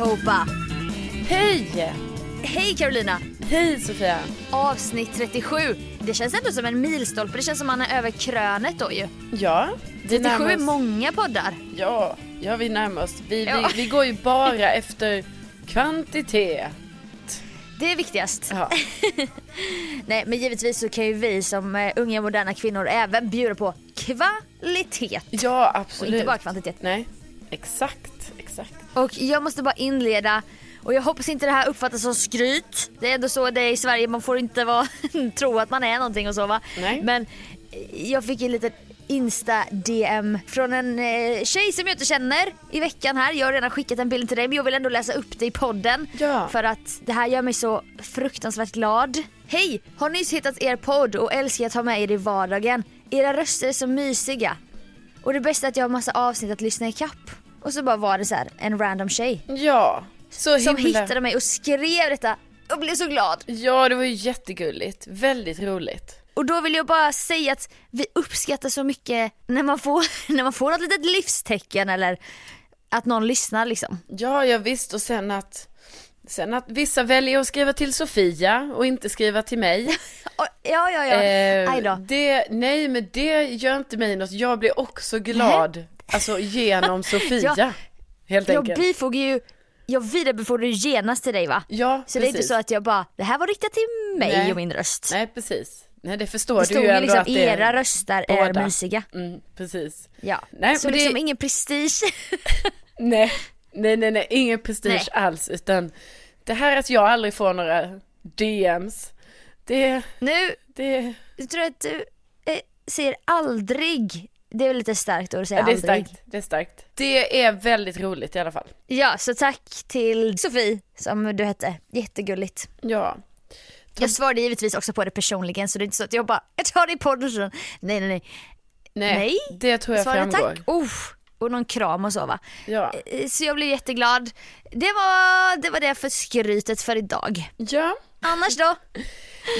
allihopa! Hej! Hej Carolina! Hej Sofia! Avsnitt 37. Det känns ändå som en milstolpe, det känns som man är över krönet då ju. Ja, vi 37 närmar är många poddar. Ja, ja vi närmar oss. Vi, Ja. vi, vi går ju bara efter kvantitet. Det är viktigast. Ja. Nej men givetvis så kan ju vi som eh, unga moderna kvinnor även bjuda på kvalitet. ja, Och absolut. inte bara kvantitet. Nej, exakt. Och jag måste bara inleda och jag hoppas inte det här uppfattas som skryt. Det är ändå så det är i Sverige, man får inte vara, tro att man är någonting och så va. Nej. Men eh, jag fick en liten Insta-DM från en eh, tjej som jag inte känner i veckan här. Jag har redan skickat en bild till dig men jag vill ändå läsa upp det i podden. Ja. För att det här gör mig så fruktansvärt glad. Hej! Har nyss hittat er podd och älskar att ha med er i vardagen. Era röster är så mysiga. Och det bästa är att jag har massa avsnitt att lyssna i kapp. Och så bara var det så här, en random tjej Ja, så som himla... hittade mig och skrev detta och blev så glad. Ja, det var ju jättegulligt. Väldigt roligt. Och då vill jag bara säga att vi uppskattar så mycket när man får, när man får något litet livstecken eller att någon lyssnar liksom. Ja, ja visst. Och sen att, sen att vissa väljer att skriva till Sofia och inte skriva till mig. Ja, ja, ja. Eh, det, nej, men det gör inte mig något. Jag blir också glad, alltså genom Sofia. Ja, helt Jag enkelt. bifogar ju, jag vidarebefordrar ju genast till dig va? Ja, Så det är inte precis. så att jag bara, det här var riktat till mig Nej. och min röst. Nej, precis. Nej, det förstår det du ju ändå liksom att era röster är båda. mysiga. Mm, precis. Ja. Nej, så men det- liksom ingen prestige. Nej, nej, nej, nej, ingen prestige Nej. alls, utan det här att jag aldrig får några DMs, det, nu det, jag tror att du eh, säger aldrig. Det är väl lite starkt att säga ja, det är aldrig. starkt, det är starkt. Det är väldigt roligt i alla fall. Ja, så tack till Sofie som du hette. Jättegulligt. Ja, Jag svarade givetvis också på det personligen så det är inte så att jag bara, jag tar det i podden så. Nej nej nej. nej, Nej. det tror jag svarade framgår. tack. Oh, och någon kram och så va. Ja. Eh, Så jag blev jätteglad. Det var det, var det för skrytet för idag. ja, Annars då?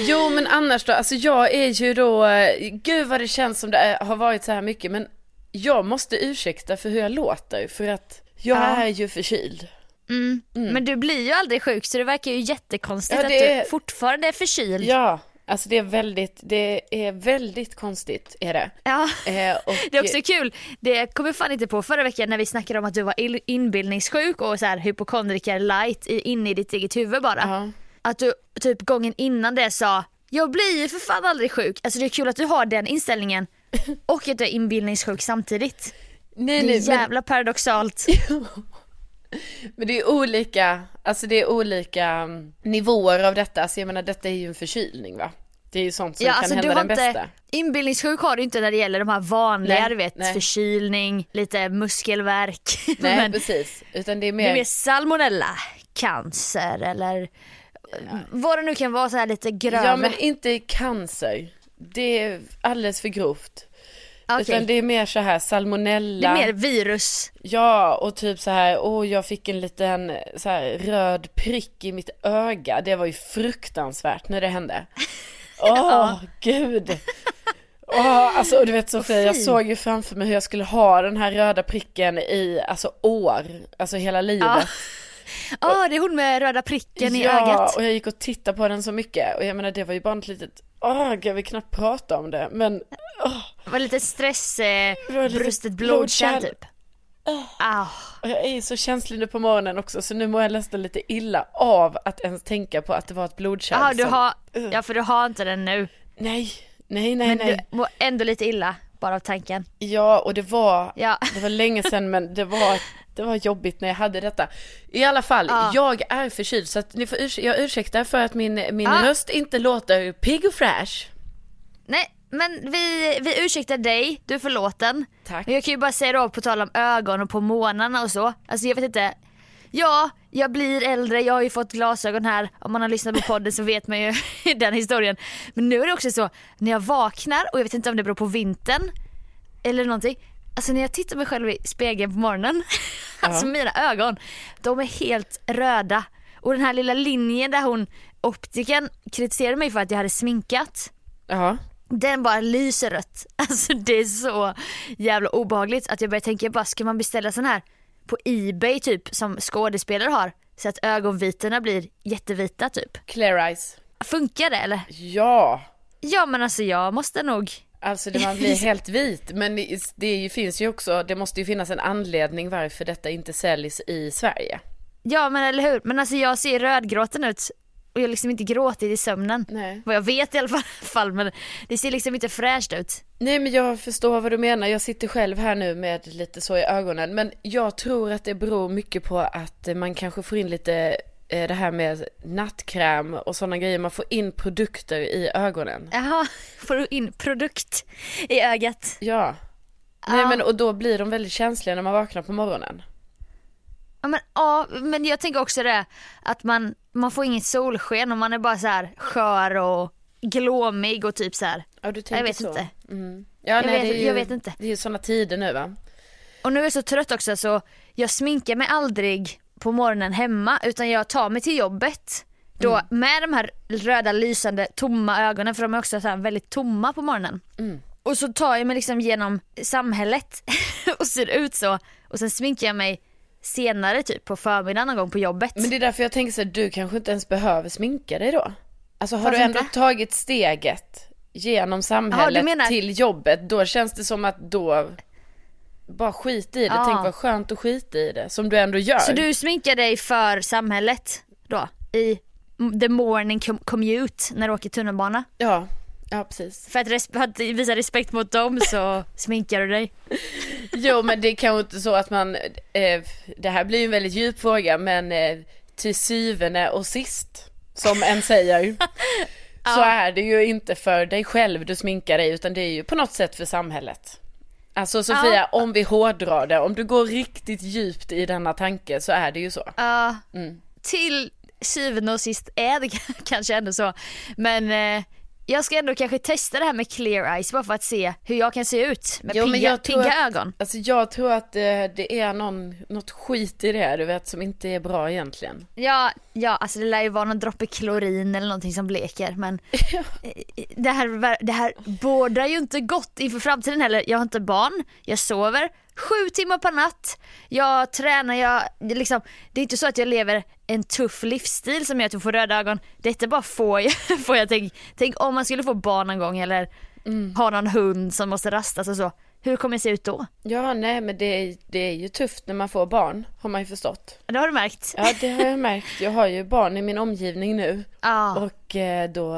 Jo men annars då, alltså jag är ju då, gud vad det känns som det är, har varit så här mycket men jag måste ursäkta för hur jag låter för att jag Ja. är ju förkyld. Mm. Men du blir ju aldrig sjuk så det verkar ju jättekonstigt Ja, att du fortfarande är förkyld. Ja, alltså det är väldigt, det är väldigt konstigt är det. Ja. Eh, och, Det är också kul, det kom jag fan inte på förra veckan när vi snackade om att du var il- inbildningssjuk och så här hypokondriker light inne i ditt eget huvud bara. Ja. Att du typ gången innan det sa jag blir ju för fan aldrig sjuk. Alltså det är kul att du har den inställningen och att du är inbildningssjuk samtidigt. Nej, Det är nej, men, jävla paradoxalt. men det är olika, alltså det är olika mm, nivåer av detta, alltså jag menar detta är ju en förkylning va? Det är ju sånt som Ja, kan alltså, hända den inte, bästa. inbildningssjuk har du inte när det gäller de här vanliga, Nej, du vet nej. förkylning, lite muskelvärk. Nej Men precis, utan det är det mer, är mer salmonella, cancer eller vad det nu kan vara så här lite grövre. ja men inte cancer. Det är alldeles för grovt. Okej. Utan det är mer så här Det salmonella. är mer virus. Ja, och typ så här, åh jag fick en liten så här röd prick i mitt öga. Det var ju fruktansvärt när det hände. Åh, gud. Åh, alltså och du vet Sofia, jag såg ju framför mig hur jag skulle ha den här röda pricken i, alltså år, alltså hela livet. Ja. Ja, det är hon med röda pricken i ja, ögat. och jag gick och tittade på den så mycket och jag menar det var ju bara ett litet, åh jag vill knappt prata om det, men åh, Det var lite stress, eh, brustet blodkärl typ. Ah. och jag är så känslig nu på morgonen också så nu mår jag nästan lite illa av att ens tänka på att det var ett blodkärl Jaha, du som- har, Ugh. ja för du har inte den nu. Nej, nej, nej, Men nej. du mår ändå lite illa bara av tanken. Ja, och det var, Ja. det var länge sedan men det var, det var jobbigt när jag hade detta. I alla fall, Ja. jag är förkyld så att ni får urs- jag ursäktar för att min, min Ja. röst inte låter pigg och fräsch. Nej, men vi, vi ursäktar dig, du är förlåten. Tack. Men jag kan ju bara säga då på tal om ögon och på månaderna och så. Alltså jag vet inte. Ja, jag blir äldre, jag har ju fått glasögon här. Om man har lyssnat på podden så vet man ju den historien. Men nu är det också så, när jag vaknar och jag vet inte om det beror på vintern eller någonting. Alltså när jag tittar mig själv i spegeln på morgonen, alltså mina ögon, de är helt röda. Och den här lilla linjen där hon, optiken, kritiserade mig för att jag hade sminkat. Ja. Den bara lyser rött. Alltså det är så jävla obehagligt att jag börjar tänka bara ska man beställa sån här på Ebay typ som skådespelare har. Så att ögonvitorna blir jättevita typ. Clear eyes. Funkar det eller? Ja. Ja men alltså jag måste nog. Alltså det man blir helt vit. Men det, det finns ju också, det måste ju finnas en anledning varför detta inte säljs i Sverige. Ja men eller hur. Men alltså jag ser rödgråten ut och jag har liksom inte gråtit i sömnen. Nej. Vad jag vet i alla fall men det ser liksom inte fräscht ut. Nej men jag förstår vad du menar, jag sitter själv här nu med lite så i ögonen. Men jag tror att det beror mycket på att eh, man kanske får in lite det här med nattkräm och sådana grejer. Man får in produkter i ögonen. Jaha, får du in produkt i ögat? Ja. Nej men och då blir de väldigt känsliga när man vaknar på morgonen. Ja men, ja, men jag tänker också det att man, man får inget solsken och man är bara så här skör och glåmig och typ så här. Ja du tänker vet så. inte. Mm. Ja, Jag nej, vet- ju, jag vet inte. Det är ju sådana tider nu va? Och nu är jag så trött också så jag sminkar mig aldrig på morgonen hemma utan jag tar mig till jobbet. Då Mm. med de här röda lysande tomma ögonen för de är också så här väldigt tomma på morgonen. Mm. Och så tar jag mig liksom genom samhället och ser ut så och sen sminkar jag mig senare typ på förmiddagen någon gång på jobbet. Men det är därför jag tänker så här, du kanske inte ens behöver sminka dig då? Alltså har Varför du ändå inte? tagit steget genom samhället menar- till jobbet, då känns det som att då bara skit i det, Ja. tänk vad skönt att skita i det, som du ändå gör. Så du sminkar dig för samhället då? I the morning com- commute när du åker tunnelbana? Ja, ja precis. För att, res- för att visa respekt mot dem så sminkar du dig? Jo men det är kanske inte så att man, eh, det här blir ju en väldigt djup fråga men eh, till syvende och sist, som en säger, så är det ju inte för dig själv du sminkar dig utan det är ju på något sätt för samhället. Alltså Sofia, Ja. om vi hårdrar det, om du går riktigt djupt i denna tanke så är det ju så. Ja, Mm. till syvende och sist är det kanske ändå så. Men eh, jag ska ändå kanske testa det här med clear eyes bara för att se hur jag kan se ut med Jo, pigga, pigga att- ögon. Alltså jag tror att eh, det är någon, något skit i det du vet som inte är bra egentligen. Ja, ja, alltså det lär ju vara någon droppe klorin eller någonting som bleker men det, här, det här bådar ju inte gott inför framtiden heller. Jag har inte barn, jag sover sju timmar per natt, jag tränar, jag, det, liksom, det är inte så att jag lever en tuff livsstil som gör att jag får röda ögon. Detta bara får jag, får jag tänk, tänk om man skulle få barn någon gång eller ha någon hund som måste rastas och så. Hur kommer det se ut då? Ja nej men det, är- det är ju tufft när man får barn, har man ju förstått. Det har du märkt? Ja det har jag märkt, jag har ju barn i min omgivning nu. Ja. Och eh, då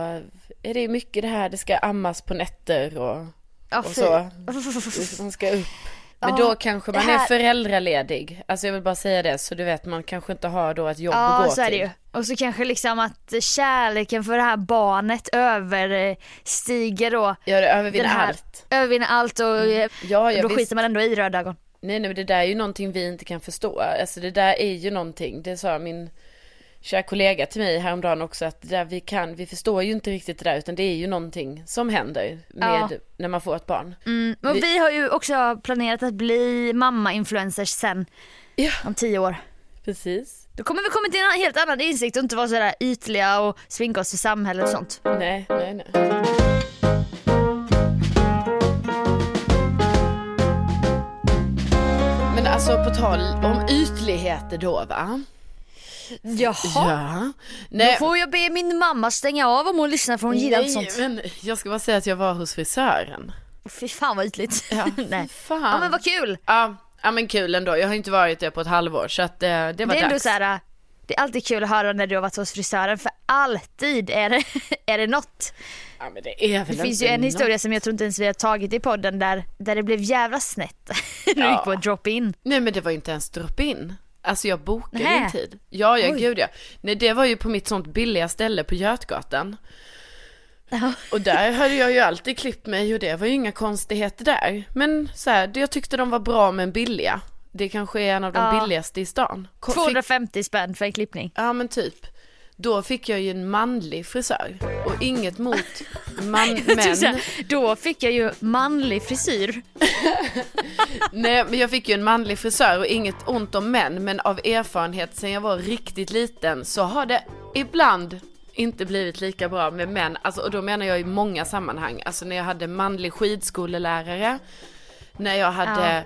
är det ju mycket det här, det ska ammas på nätter och, Ja, och så. Man ska upp. Men då kanske man här- är föräldraledig. Alltså jag vill bara säga det så du vet man kanske inte har då ett jobb Ja att gå så är det till. ju. Och så kanske liksom att kärleken för det här barnet överstiger då. Ja det övervinner här- allt. Övervinner allt och eh, Ja, ja då visst. skiter man ändå i röda ögon. Nej nej men det där är ju någonting vi inte kan förstå. Alltså det där är ju någonting, det sa min kära kollega till mig häromdagen också att där vi kan, vi förstår ju inte riktigt det där utan det är ju någonting som händer med Ja. när man får ett barn. Mm. Men Vi- vi... har ju också planerat att bli mamma-influencers sen Ja. om tio år. Precis. Då kommer vi komma till en helt annan insikt och inte vara sådär ytliga och svinka oss för samhället och sånt. Nej, nej, nej. Men alltså på tal om ytligheter då va? Jaha. Ja. Då Nej, får jag be min mamma stänga av om hon lyssnar för hon gillar inte nej sånt. men jag ska bara säga att jag var hos frisören. Fy fan vad ytligt. Ja, Nej. fan. Ja men vad kul. Ja, ja men kul ändå. Jag har inte varit där på ett halvår så att eh, det var Det är ändå dags. så här, det är alltid kul att höra när du har varit hos frisören för alltid är det, är det något. Ja men det är väl Det finns inte ju en något. historia som jag tror inte ens vi har tagit i podden där, där det blev jävla snett. när du Ja. gick på drop-in. Nej men det var inte ens drop-in. Alltså jag bokade Nähä. en tid. Ja, ja Oj. gud ja. Nej det var ju på mitt sånt billiga ställe på Götgatan. Ja. Och där hade jag ju alltid klippt mig och det var ju inga konstigheter där. Men så här, det- jag tyckte de var bra men billiga. Det kanske är en av de Ja. billigaste i stan. Ko- Fick, 250 spänn för en klippning. ja men typ. Då fick jag ju en manlig frisör. Och inget mot man, män. här, Då fick jag ju manlig frisyr. Nej men jag fick ju en manlig frisör och inget ont om män. Men av erfarenhet sen jag var riktigt liten så har det ibland inte blivit lika bra med män. Alltså, och då menar jag i många sammanhang. Alltså när jag hade manlig skidskolelärare. När jag hade eh,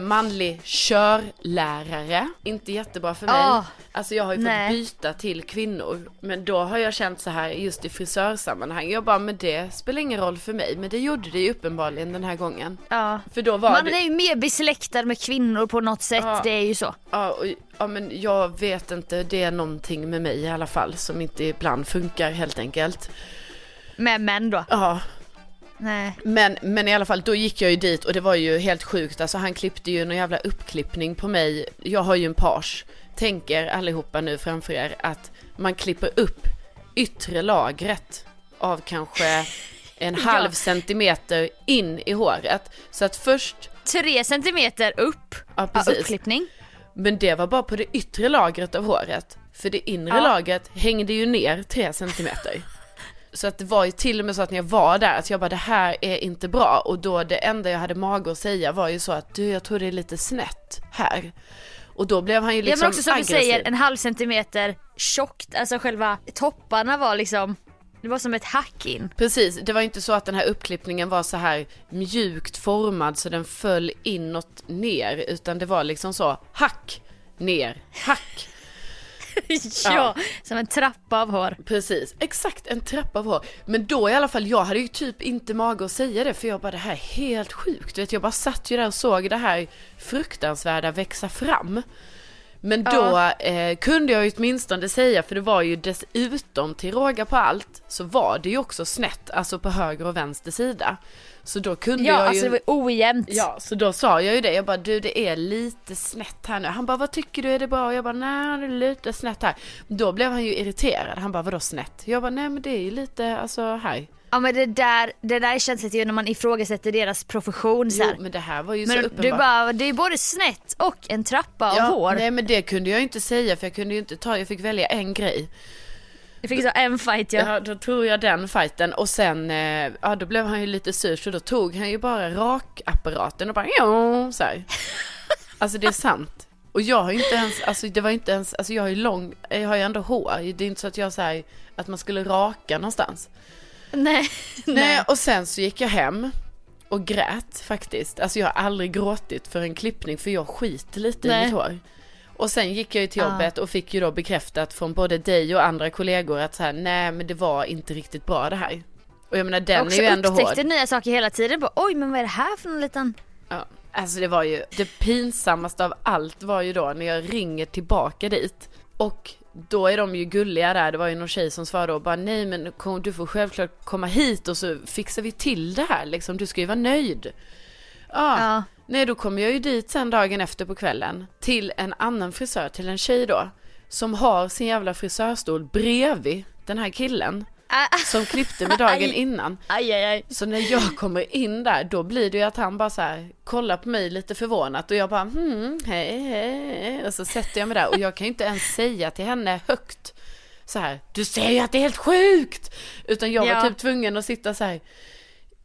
manlig körlärare. Inte jättebra för mig. Ah, alltså jag har ju nej. fått byta till kvinnor. Men då har jag känt så här just i frisörsammanhang. Jag bara, men det spelar ingen roll för mig. Men det gjorde det ju uppenbarligen den här gången. Ja. För då var Man det... är ju mer besläktad med kvinnor på något sätt, Ja. det är ju så. Ja, och, ja men jag vet inte, det är någonting med mig i alla fall som inte ibland funkar helt enkelt. Med män då. Ja, Nej. men, men i alla fall då gick jag ju dit och det var ju helt sjukt. Alltså han klippte ju någon jävla uppklippning på mig. Jag har ju en page. Tänker allihopa nu framför er att man klipper upp yttre lagret av kanske en Ja. halv centimeter in i håret. Så att först, Tre centimeter upp, ja ja, precis. uppklippning. Men det var bara på det yttre lagret av håret. För det inre Ja. lagret hängde ju ner tre centimeter. Så att det var ju till och med så att när jag var där, att jag bara det här är inte bra. Och då det enda jag hade mag att säga var ju så att du jag tror det är lite snett här. Och då blev han ju liksom men också som aggressiv. du säger, en halv centimeter tjockt, alltså själva topparna var liksom, det var som ett hack in. Precis, det var inte så att den här uppklippningen var så här mjukt formad så den föll inåt ner. Utan det var liksom så, hack, ner, hack. Ja, som en trappa av hår. Precis, exakt en trappa av hår. Men då i alla fall, jag hade ju typ inte mage att säga det för jag bara det här är helt sjukt. Du vet, jag bara satt ju där och såg det här fruktansvärda växa fram. Men då eh, kunde jag ju åtminstone säga, för det var ju dessutom till råga på allt, så var det ju också snett, alltså på höger och vänster sida. Så då kunde Ja jag ju... alltså det var ojämnt. Ja, så då sa jag ju det. Jag bara, du det är lite snett här nu. Han bara, vad tycker du, är det bra? Och jag bara, nej det är lite snett här. Då blev han ju irriterad. Han bara, vadå snett? Jag bara, nej men det är ju lite, alltså här. Ja men det där, det där är känsligt ju när man ifrågasätter deras profession så Jo, här. men det här var ju så Men uppenbart. du bara, det är både snett och en trappa av ja, hår. Nej men det kunde jag inte säga för jag kunde ju inte ta, jag fick välja en grej. Jag fick så en fight ja. Ja, då tog jag den fighten och sen, eh, ja då blev han ju lite sur så då tog han ju bara rakapparaten och bara ja, så här. Alltså det är sant. Och jag har ju inte ens, alltså det var inte ens, alltså jag har ju lång, jag har ju ändå hår. Det är inte så att jag säger att man skulle raka någonstans. Nej. Nej, och sen så gick jag hem och grät faktiskt. Alltså jag har aldrig gråtit för en klippning för jag skiter lite i Nej. mitt hår. Och sen gick jag ju till jobbet och fick ju då bekräftat från både dig och andra kollegor att så här, nej men det var inte riktigt bra det här. Och jag menar den också är ju ändå upptäckte hård. nya saker hela tiden. Bara, Oj men vad är det här för någon liten... Ja. Alltså det var ju, det pinsammaste av allt var ju då när jag ringer tillbaka dit. Och då är de ju gulliga där, det var ju någon tjej som svarade och bara nej men du får självklart komma hit och så fixar vi till det här liksom, du ska ju vara nöjd. Ja, Ja. Nej då kommer jag ju dit sen dagen efter på kvällen till en annan frisör, till en tjej då. Som har sin jävla frisörstol bredvid den här killen som klippte mig dagen innan. Aj aj aj. Så när jag kommer in där, då blir det ju att han bara så här kollar på mig lite förvånat och jag bara hmm, hej, hej, och så sätter jag mig där och jag kan ju inte ens säga till henne högt så här, du ser ju att det är helt sjukt! Utan jag var Ja. typ tvungen att sitta så här,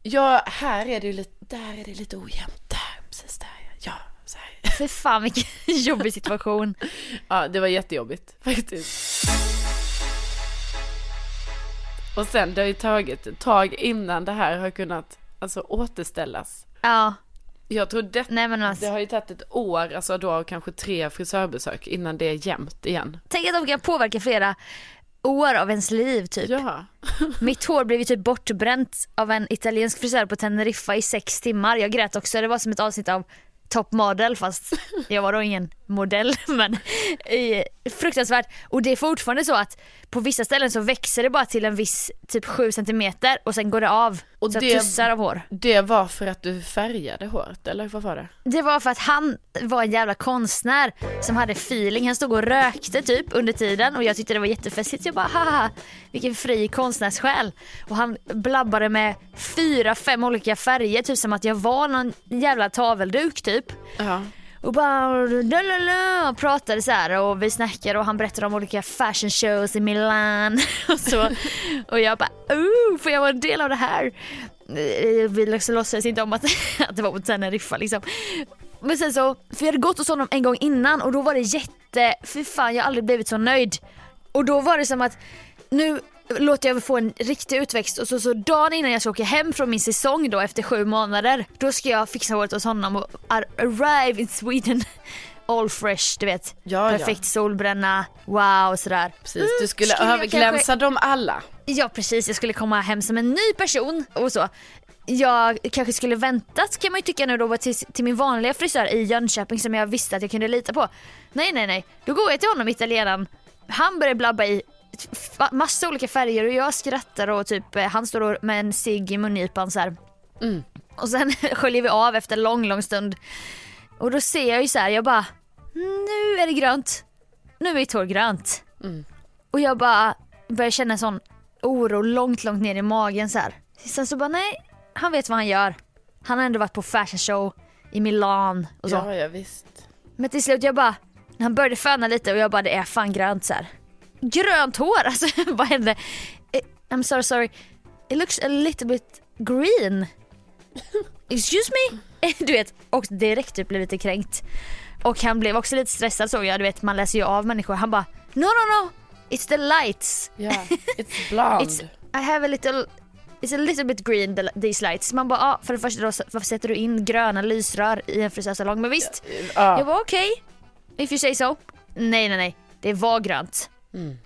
ja, här är det ju lite, där är det lite ojämnt, där, precis där, ja, så här. Fy fan vilken jobbig situation. Ja, det var jättejobbigt faktiskt. Och sen, det har ju tagit ett tag innan det här har kunnat, alltså återställas. Ja, Jag tror det, nej men det alltså. har ju tagit ett år, alltså då kanske tre frisörbesök innan det är jämnt igen. Tänk att de kan påverka flera år av ens liv typ. Ja. Mitt hår blev ju typ bortbränt av en italiensk frisör på Teneriffa i sex timmar. Jag grät också, det var som ett avsnitt av Top Model fast jag var då ingen modell men fruktansvärt. Och det är fortfarande så att på vissa ställen så växer det bara till en viss typ 7 cm och sen går det av. Och så det- tussar av hår. Det var för att du färgade håret, eller vad var det? Det var för att han var en jävla konstnär som hade feeling. Han stod och rökte typ under tiden och jag tyckte det var jättefestligt. Jag bara haha, vilken fri konstnärssjäl. Och han blabbade med fyra, fem olika färger, typ som att jag var någon jävla tavelduk typ. Ja. Och bara lalala, och pratade så här och vi snackade och han berättade om olika fashion shows i Milan och så. Och jag bara oh, får jag vara en del av det här? Eh, vi liksom låtsades inte om att, att det var på Teneriffa liksom. Men sen så, för jag hade gått hos honom en gång innan och då var det jätte, fy fan jag har aldrig blivit så nöjd. Och då var det som att nu låter jag få en riktig utväxt och så, så dagen innan jag ska åka hem från min säsong då efter sju månader då ska jag fixa håret hos honom och ar- arrive in Sweden all fresh du vet. Ja, ja. Perfekt solbränna, wow sådär. Precis, du Mm, skulle jag överglänsa kanske- dem alla. Ja precis, jag skulle komma hem som en ny person och så. Jag kanske skulle väntat kan man ju tycka nu då till, till min vanliga frisör i Jönköping som jag visste att jag kunde lita på. Nej nej nej, då går jag till honom italienaren. Han börjar blabba i massa olika färger och jag skrattar och typ eh, han står med en cigg i mungipan så. Mm. Och sen sköljer vi av efter en lång lång stund. Och då ser jag ju så här, jag bara nu är det grönt. Nu är mitt hår grönt. Mm. Och jag bara börjar känna en sån oro långt, långt ner i magen så här. Sen så bara nej, han vet vad han gör. Han har ändå varit på fashion show i Milan och så. Ja, ja visst. Men till slut jag bara, han började föna lite och jag bara det är fan grönt så här. Grönt hår, alltså vad hände? Eh, I'm sorry sorry, it looks a little bit green. Excuse me? Du vet, och direkt typ blev lite kränkt. Och han blev också lite stressad såg jag, du vet man läser ju av människor. Han bara no no no, it's the lights. Ja, it's blonde. It's, I have a little It's a little bit green the, these lights. Man bara, ah, för det första då, varför sätter du in gröna lysrör i en frisörsalong? Men visst, ja. jag var okej. If you say so. Nej, nej, nej. Det var grönt. Mm.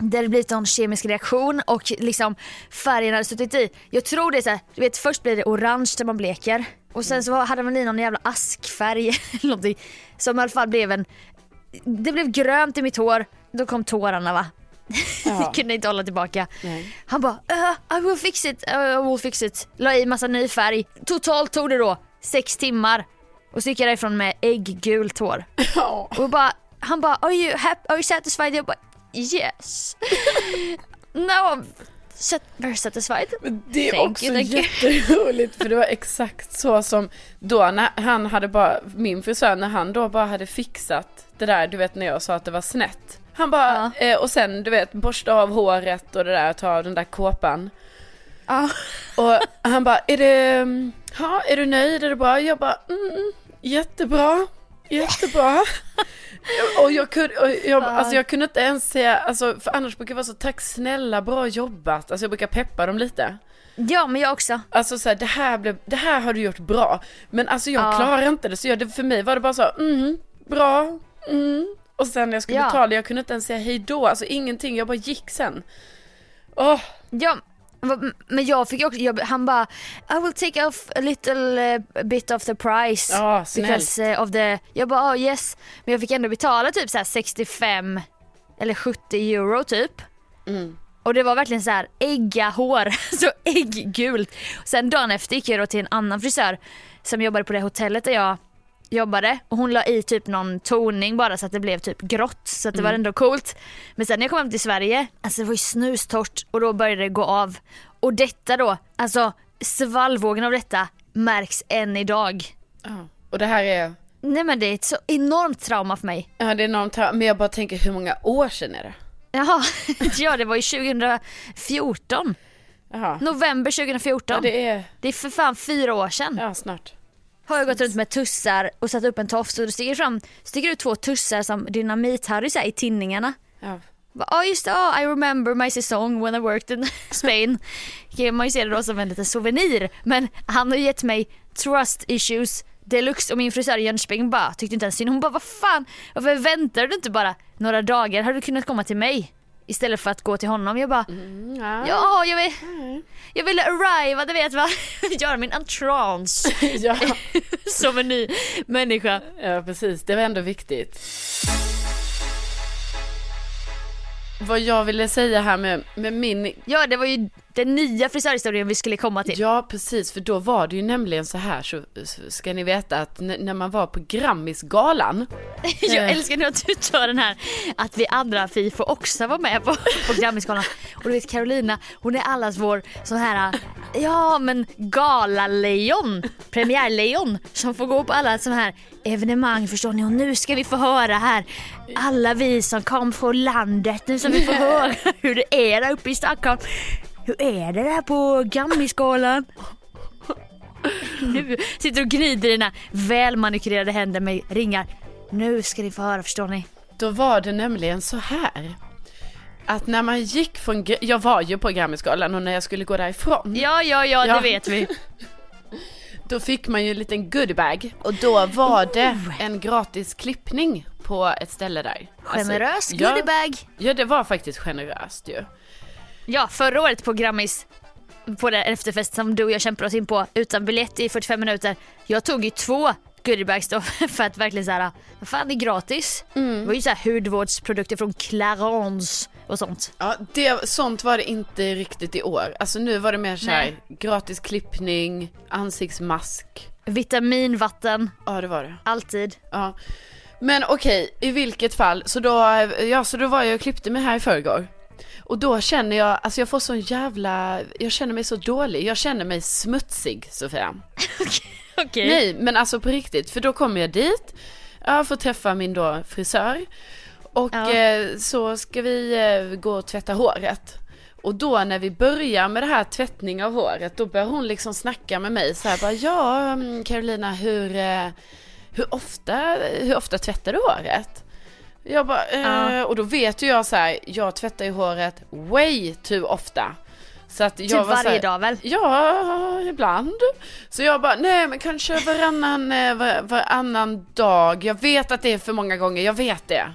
Det hade blivit en kemisk reaktion och liksom färgen hade suttit i. Jag tror det är så här, du vet först blir det orange när man bleker och sen så hade man i någon jävla askfärg eller någonting som i alla fall blev en det blev grönt i mitt hår, då kom tårarna va. Ja. Kunde inte hålla tillbaka. Nej. Han bara uh, I will fix it, uh, I will fix it. La i massa ny färg. Totalt tog det då sex timmar. Och så gick jag därifrån med ägggult hår. Ja. Och bara, han bara are you, happy, are you satisfied? Jag bara yes. no I'm sat- very satisfied. Men det är Thank också you, jätteroligt för det var exakt så som då när han hade bara, min frisör när han då bara hade fixat det där du vet när jag sa att det var snett. Han bara, eh, och sen du vet borsta av håret och det där, ta av den där kåpan. Ja. Och han bara, är det, mm, ja är du nöjd, är det bra? Jag bara, mm, jättebra, jättebra. Och jag kunde, och jag, alltså jag kunde inte ens säga, alltså, för annars brukar jag vara så tack snälla, bra jobbat. Alltså jag brukar peppa dem lite. ja men jag också. Alltså så här, det här blev, det här har du gjort bra. Men alltså jag Ja. klarar inte det, så jag, det, för mig var det bara så, mm, bra, mm. Och sen när jag skulle Ja. betala, jag kunde inte ens säga hej då, alltså ingenting, jag bara gick sen. Åh, Ja, men jag fick också, jag, han bara I will take off a little eh, bit of the price. ja. Because eh, of the, jag bara oh, yes. Men jag fick ändå betala typ så här 65 eller 70 euro typ. Mm. Och det var verkligen så här ägga hår, så ägggult. Sen dagen efter gick jag då till en annan frisör som jobbade på det hotellet där jag jobbade och hon la i typ någon toning bara så att det blev typ grått så att det var ändå coolt. Men sen när jag kom hem till Sverige, alltså det var ju snustort och då började det gå av. Och detta då, alltså svallvågen av detta märks än idag. Ja. Och det här är, Nej men det är ett så enormt trauma för mig. ja det är enormt, men jag bara tänker hur många år sedan är det? Jaha, ja det var ju 2014. Jaha. November 2014. Ja, det är, Det är för fan fyra år sedan. ja snart. Har jag gått runt med tussar och satt upp en tofs och då sticker det fram, sticker ut två tussar som dynamit-Harry i tinningarna. Ja. Ja just det, oh, I remember my säsong when I worked in Spain. kan man ju se det då som en liten souvenir. Men han har gett mig trust issues deluxe och min frisör i Jönköping bara tyckte inte ens synd. Hon bara vad fan, varför väntar du inte bara några dagar? Hade du kunnat komma till mig? Istället för att gå till honom. Jag bara Mm, ja. ja jag vill, jag ville arriva, du vet va? Göra min entrance ja. som en ny människa. ja, precis, det var ändå viktigt. Vad jag ville säga här med, med min Ja det var ju den nya frisörhistorien vi skulle komma till. Ja, precis, för då var det ju nämligen så här, så så ska ni veta att när man var på Grammisgalan, Jag älskar nu att du tar den här att vi andra fi får också vara med på, på Grammisgalan. Och du vet Carolina, hon är allas vår sån här, ja men galalejon, premiärlejon som får gå på alla såna här evenemang förstår ni och nu ska vi få höra här alla vi som kom från landet, nu ska vi få höra hur det är där uppe i Stockholm. Hur är det där på Grammisgalan? Nu sitter och gnider dina välmanikurerade händer med ringar. Nu ska ni få höra förstår ni. då var det nämligen så här. att när man gick från, jag var ju på Grammisgalan och när jag skulle gå därifrån. Ja, ja, ja, Ja. det vet vi. Då fick man ju en liten goodiebag och då var det en gratis klippning på ett ställe där. Generös Alltså, ja, goodiebag. Ja det var faktiskt generöst ju. Ja, förra året på Grammis på den efterfest som du och jag kämpade oss in på utan biljett i 45 minuter. Jag tog ju två goodiebags då för att verkligen såhär, vad fan det är gratis. Det var ju såhär hudvårdsprodukter från Clarence och sånt. Ja, det, sånt var det inte riktigt i år. Alltså nu var det mer såhär gratis klippning, ansiktsmask. Vitaminvatten, Ja det var det. alltid. Ja. Men okej, i vilket fall, så då, ja så då var jag och klippte mig här i förrgår. Och då känner jag, alltså jag får sån jävla, jag känner mig så dålig, jag känner mig smutsig Sofia. Okej. Nej men alltså på riktigt, för då kommer jag dit, jag får träffa min då frisör. Och Ja. eh, så ska vi eh, gå och tvätta håret. Och då när vi börjar med det här tvättning av håret, då börjar hon liksom snacka med mig så här bara, ja mm, Carolina hur, eh, hur, ofta, hur ofta tvättar du håret? Jag bara, eh, och då vet ju jag så här, jag tvättar ju håret way too ofta. Så att jag Typ var så varje här, dag väl? Ja, ibland. Så jag bara, nej men kanske varannan, eh, var, varannan dag. Jag vet att det är för många gånger, jag vet det.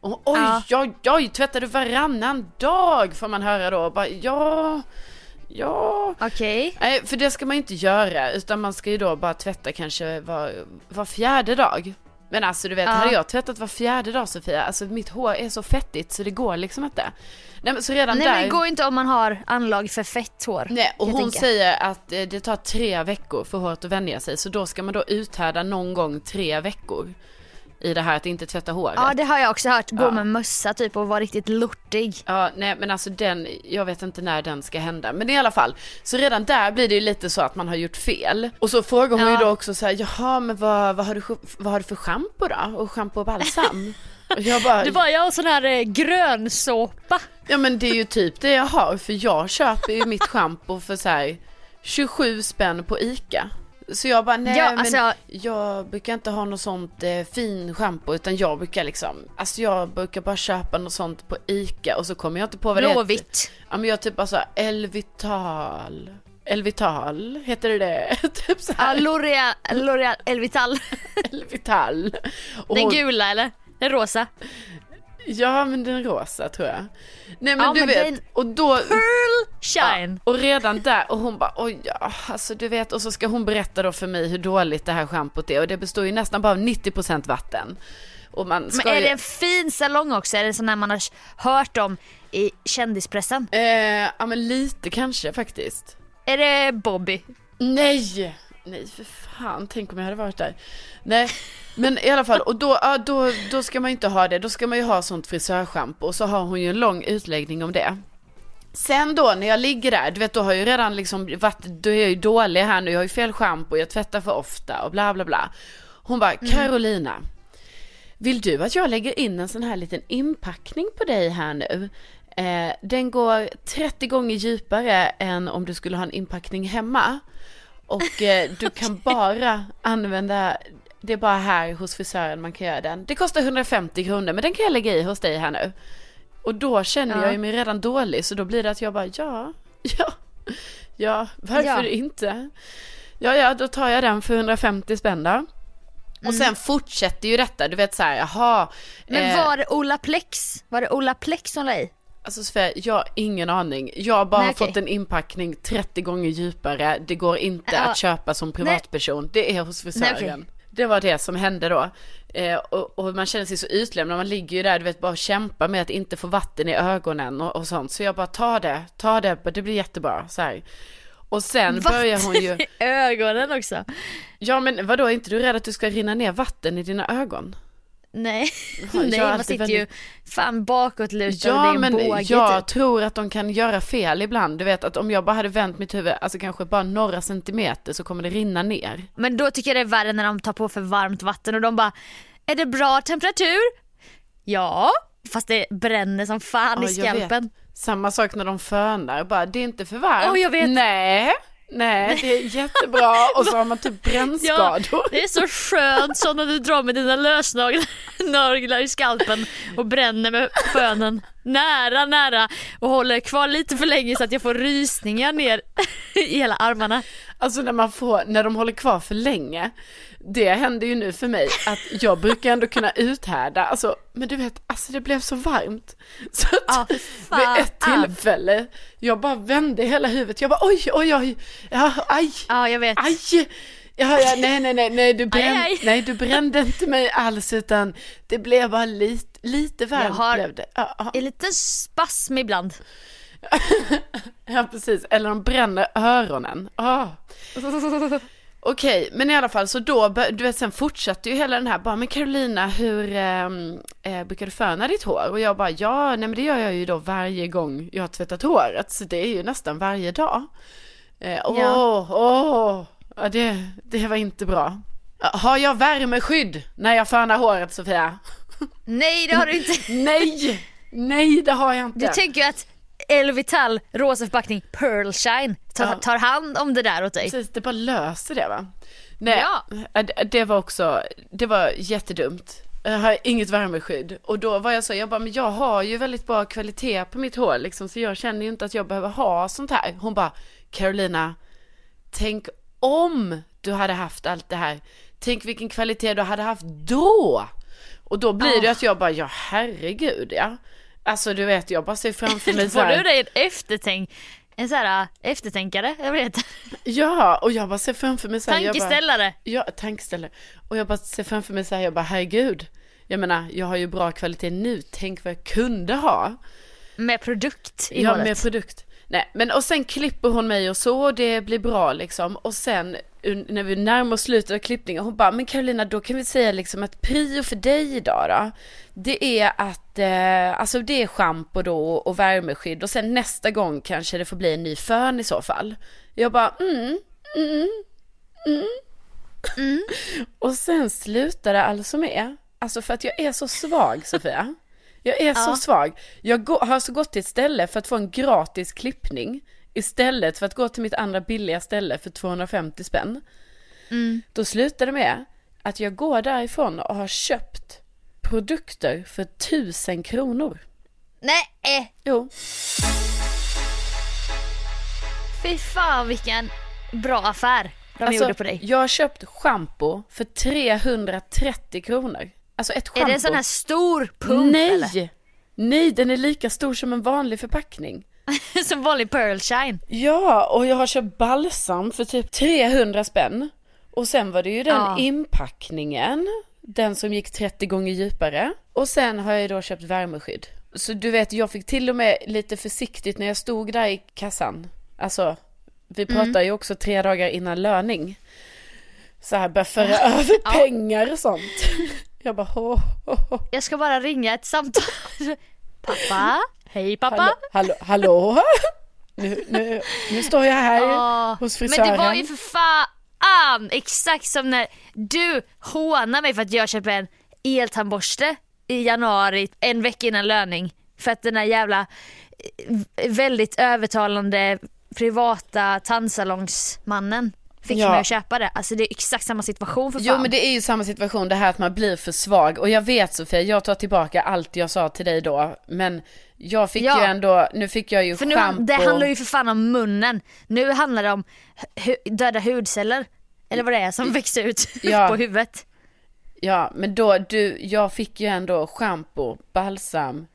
Och, oj, Ja. oj, oj, tvättar du varannan dag? Får man höra då. Bara, ja, ja. Okej. Nej, för det ska man inte göra, utan man ska ju då bara tvätta kanske var, var fjärde dag. Men alltså du vet, Ja. hade jag tvättat var fjärde dag Sofia, alltså mitt hår är så fettigt så det går liksom inte. Nej men så redan Nej där. men det går inte om man har anlag för fett hår. Nej, och hon tänka. säger att eh, det tar tre veckor för håret att vänja sig. Så då ska man då uthärda någon gång tre veckor i det här att inte tvätta håret. Ja det har jag också hört, gå Ja. med mössa typ och vara riktigt lortig. Ja, nej men alltså den, jag vet inte när den ska hända. Men i alla fall, så redan där blir det ju lite så att man har gjort fel. Och så frågar hon ju Ja. då också så här, jaha men vad, vad, har, du, vad har du för schampo då? Och schampo och balsam? och jag bara, Du bara, jag har sån här eh, grönsåpa. ja men det är ju typ det jag har. För jag köper ju mitt schampo för så här 27 spänn på ICA. Så jag bara, nej Ja, men alltså- jag brukar inte ha något sånt eh, fin schampo utan jag brukar liksom, alltså jag brukar bara köpa något sånt på ICA och så kommer jag inte på vad det heter. Blåvitt. Ja men jag typ bara såhär, Elvital. Elvital, heter det det? typ Ja, såhär, L'Oreal, L'Oreal Elvital. Elvital. Och Den gula eller? Den rosa? Ja men den rosa tror jag. Nej men Ja, du men vet, den- och då... Pearl Shine. Ja, och redan där, och hon bara oj ja, alltså du vet, och så ska hon berätta då för mig hur dåligt det här schampot är och det består ju nästan bara av 90% vatten. Och man Men är ju... det en fin salong också? Är det sån här man har hört om i kändispressen? Eh, ja men lite kanske faktiskt. Är det Bobby? Nej! Nej för fan, tänk om jag hade varit där. Nej, men i alla fall, och då, ja, då, då ska man ju inte ha det, då ska man ju ha sånt frisörschampo och så har hon ju en lång utläggning om det. Sen då när jag ligger där, du vet då har jag ju redan liksom varit, då är jag ju dålig här nu, jag har ju fel schampo, jag tvättar för ofta och bla bla bla. Hon bara, Carolina, vill du att jag lägger in en sån här liten inpackning på dig här nu? Eh, den går 30 gånger djupare än om du skulle ha en inpackning hemma. Och eh, du kan bara använda, det är bara här hos frisören man kan göra den. Det kostar 150 kronor men den kan jag lägga i hos dig här nu. Och då känner Ja. jag ju mig redan dålig så då blir det att jag bara ja, ja, ja, varför Ja. inte? Ja, ja, då tar jag den för 150 spänn då. Och Mm. sen fortsätter ju detta, du vet så här, jaha. Men eh, var det Ola Plex? Var det Ola Plex som la i? Alltså Sofia, jag har ingen aning. Jag har bara Nej, fått en inpackning 30 gånger djupare. Det går inte Ja. att köpa som privatperson. Det är hos frisören. Nej, okej. Det var det som hände då. Eh, och, och man känner sig så utlämnad. Man ligger ju där, du vet, bara kämpar med att inte få vatten i ögonen och, och sånt. Så jag bara, ta det, ta det, det blir jättebra. Så här. Och sen börjar hon ju, i ögonen också. ja men vadå, är inte du rädd att du ska rinna ner vatten i dina ögon? Nej, nej man sitter ju väldigt- fan bakåtlutad och Ja det är en men båge jag typ. tror att de kan göra fel ibland. Du vet att om jag bara hade vänt mitt huvud, alltså kanske bara några centimeter så kommer det rinna ner. Men då tycker jag det är värre när de tar på för varmt vatten och de bara Är det bra temperatur? Ja, fast det bränner som fan i Ja, vet. skalpen. Samma sak när de fönar, bara det är inte för varmt. Åh, jag vet. Nej, Nej, det är jättebra. Och så har man typ brännskador. Det är så skönt så när du drar med dina lösnaglar i skalpen och bränner med fönen nära, nära och håller kvar lite för länge så att jag får rysningar ner i hela armarna. Alltså när man får, när de håller kvar för länge, det händer ju nu för mig att jag brukar ändå kunna uthärda, alltså, men du vet, alltså det blev så varmt. Så att fan. vid ett tillfälle, jag bara vände hela huvudet, jag bara oj, oj, oj, ja, aj, Ja, jag vet. aj. Ja, ja, nej, nej, nej, nej, du, brände, Aj, aj. nej, du brände inte mig alls utan det blev bara lite, lite varmt Jag har-. Ja, ja. En liten spasm ibland. Ja precis, eller de bränner öronen. Ah. Okej, men i alla fall så då, du vet sen fortsatte ju hela den här, bara men Carolina hur ehm, eh, brukar du föna ditt hår? Och jag bara ja, nej men det gör jag ju då varje gång jag har tvättat håret, så det är ju nästan varje dag. Eh, Åh, Ja. åh, ja, det, det var inte bra. Har jag värmeskydd när jag fönar håret Sofia? Nej, det har du inte. Nej, nej det har jag inte. Du tänker att Elvital rosa förpackning Pearl Shine tar, Ja. tar hand om det där åt dig. Precis, det bara löser det va? Nej, Ja. äh, det- det var också, det var jättedumt. Jag har inget värmeskydd. Och då var jag så, jag bara, men jag har ju väldigt bra kvalitet på mitt hår liksom, så jag känner ju inte att jag behöver ha sånt här. Hon bara, Carolina, tänk om du hade haft allt det här. Tänk vilken kvalitet du hade haft då. Och då blir det ju Ah. att jag bara, ja herregud ja. Alltså du vet, jag bara ser framför mig så Får här. du dig en eftertänk, en sån här äh, eftertänkare, jag vet Ja, och jag bara ser framför mig så här. jag bara- Tankeställare. Ja, tankställe. Och jag bara ser framför mig så här, jag bara herregud. Jag menar, jag har ju bra kvalitet nu, tänk vad jag kunde ha. Med produkt i Ja, håret. med produkt. Nej, men och sen klipper hon mig och så, och det blir bra liksom. Och sen när vi närmar oss slutet av klippningen, hon bara, men Carolina då kan vi säga liksom att prio för dig idag då, det är att, eh, alltså det är schampo då och värmeskydd och sen nästa gång kanske det får bli en ny fön i så fall. Jag bara, mm, mm, mm, mm. Och sen slutar det alltså med, alltså för att jag är så svag Sofia. Jag är så Ja. svag. Jag har alltså gått till ett ställe för att få en gratis klippning istället för att gå till mitt andra billiga ställe för 250 spänn. Mm. Då slutar det med att jag går därifrån och har köpt produkter för 1000 kronor. Nej, Jo, fy fan vilken bra affär de alltså, gjorde på dig. jag har köpt schampo för 330 kronor. Alltså ett schampo. Är det en sån här stor pump Nej! eller? Nej, den är lika stor som en vanlig förpackning. Som vanlig Pearl Shine. Ja, och jag har köpt balsam för typ 300 spänn. Och sen var det ju den Ja. inpackningen, den som gick 30 gånger djupare. Och sen har jag ju då köpt värmeskydd. Så du vet, jag fick till och med lite försiktigt när jag stod där i kassan. Alltså, vi pratar ju också tre dagar innan löning. Så här, börja föra över pengar och sånt. Jag bara, ho, ho, ho. Jag ska bara ringa ett samtal. Pappa? Hej pappa? Hallå, hallå, hallå? Nu, nu, nu står jag här Ja, hos Men frisören. det var ju för fan exakt som när du hånar mig för att jag köper en eltandborste i januari, en vecka innan löning. För att den här jävla eh, väldigt övertalande privata tandsalongsmannen fick Ja. mig att köpa det. Alltså det är exakt samma situation för fan. Jo men det är ju samma situation, det här att man blir för svag. Och jag vet Sofia, jag tar tillbaka allt jag sa till dig då. Men jag fick Ja. ju ändå, nu fick jag ju För nu, schampo. det handlar ju för fan om munnen. Nu handlar det om hu- döda hudceller. Eller vad det är som växer ut Ja. på huvudet. Ja men då, du, jag fick ju ändå schampo, balsam,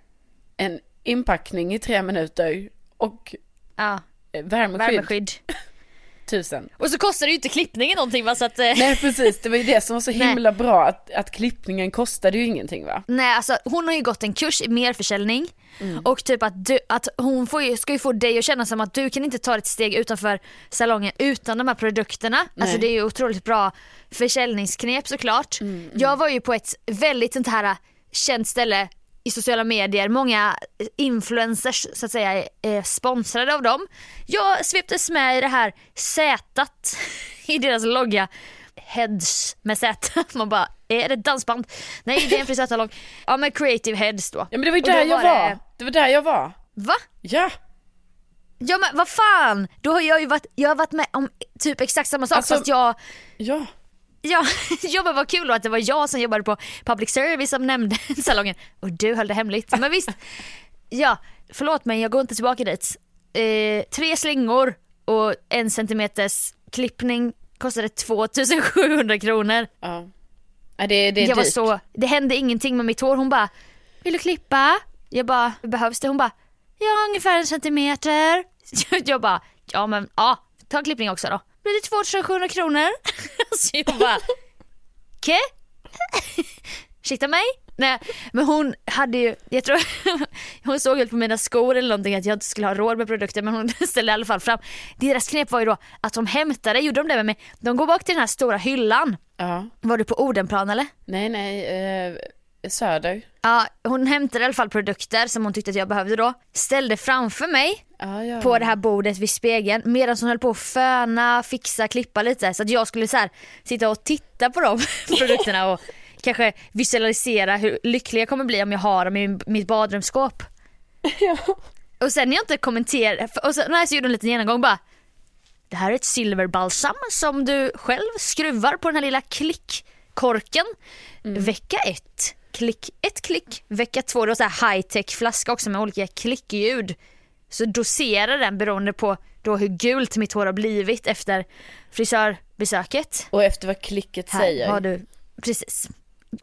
en inpackning i tre minuter och Ja, värmeskydd, värmeskydd. tusen. Och så kostar det ju inte klippningen någonting va så att... eh, Nej precis, det var ju det som var så Nej. himla bra, att, att klippningen kostade ju ingenting va? Nej alltså hon har ju gått en kurs i merförsäljning Mm. och typ att, du, att hon får ju, ska ju få dig att känna som att du kan inte ta ett steg utanför salongen utan de här produkterna. Alltså det är ju otroligt bra försäljningsknep såklart. Mm, Jag var ju på ett väldigt sånt här känt ställe i sociala medier, många influencers så att säga är sponsrade av dem. Jag sveptes med i det här sätat i deras logga Heads med Z. Man bara, är det ett dansband? Nej det är en frisörsalong. Ja men creative heads då. Ja men det var ju där jag var, det- det var där jag var. Va? Ja, Ja men vad fan, då har jag ju varit, jag har varit med om typ exakt samma sak Alltså- fast jag Ja. Ja, ja men vad kul då att det var jag som jobbade på public service som nämnde salongen och du höll det hemligt. Men visst, ja förlåt men jag går inte tillbaka dit. Eh, tre slingor och en centimeters klippning kostade 2700 kronor. Ja. ja det, det är jag var dyrt. så, det hände ingenting med mitt hår. Hon bara, vill du klippa? Jag bara, behövs det? Hon bara, ja ungefär en centimeter. Jag bara, ja men ja, ta en klippning också då. Blir det 2700 kronor? Så jag bara, okej? Ursäkta mig? Nej men hon hade ju, jag tror hon såg väl på mina skor eller någonting att jag inte skulle ha råd med produkter men hon ställde i alla fall fram. Deras knep var ju då att de hämtade, gjorde de det med mig, de går bak till den här stora hyllan. Ja. Var du på Odenplan eller? Nej, nej, eh, Söder. Ja, hon hämtade i alla fall produkter som hon tyckte att jag behövde då. Ställde framför mig Ja, ja. på det här bordet vid spegeln medan hon höll på att föna, fixa, klippa lite så att jag skulle så här, sitta och titta på de produkterna och kanske visualisera hur lycklig jag kommer bli om jag har dem i mitt badrumsskåp. Ja. Och sen när jag inte kommenterar, och så, nej, så gjorde hon en liten genomgång bara Det här är ett silverbalsam som du själv skruvar på den här lilla klickkorken. Vecka ett, klick ett klick. Vecka två, det var så här high tech flaska också med olika klickljud. Så doserar den beroende på då hur gult mitt hår har blivit efter frisörbesöket. Och efter vad klicket Här säger. har du, precis.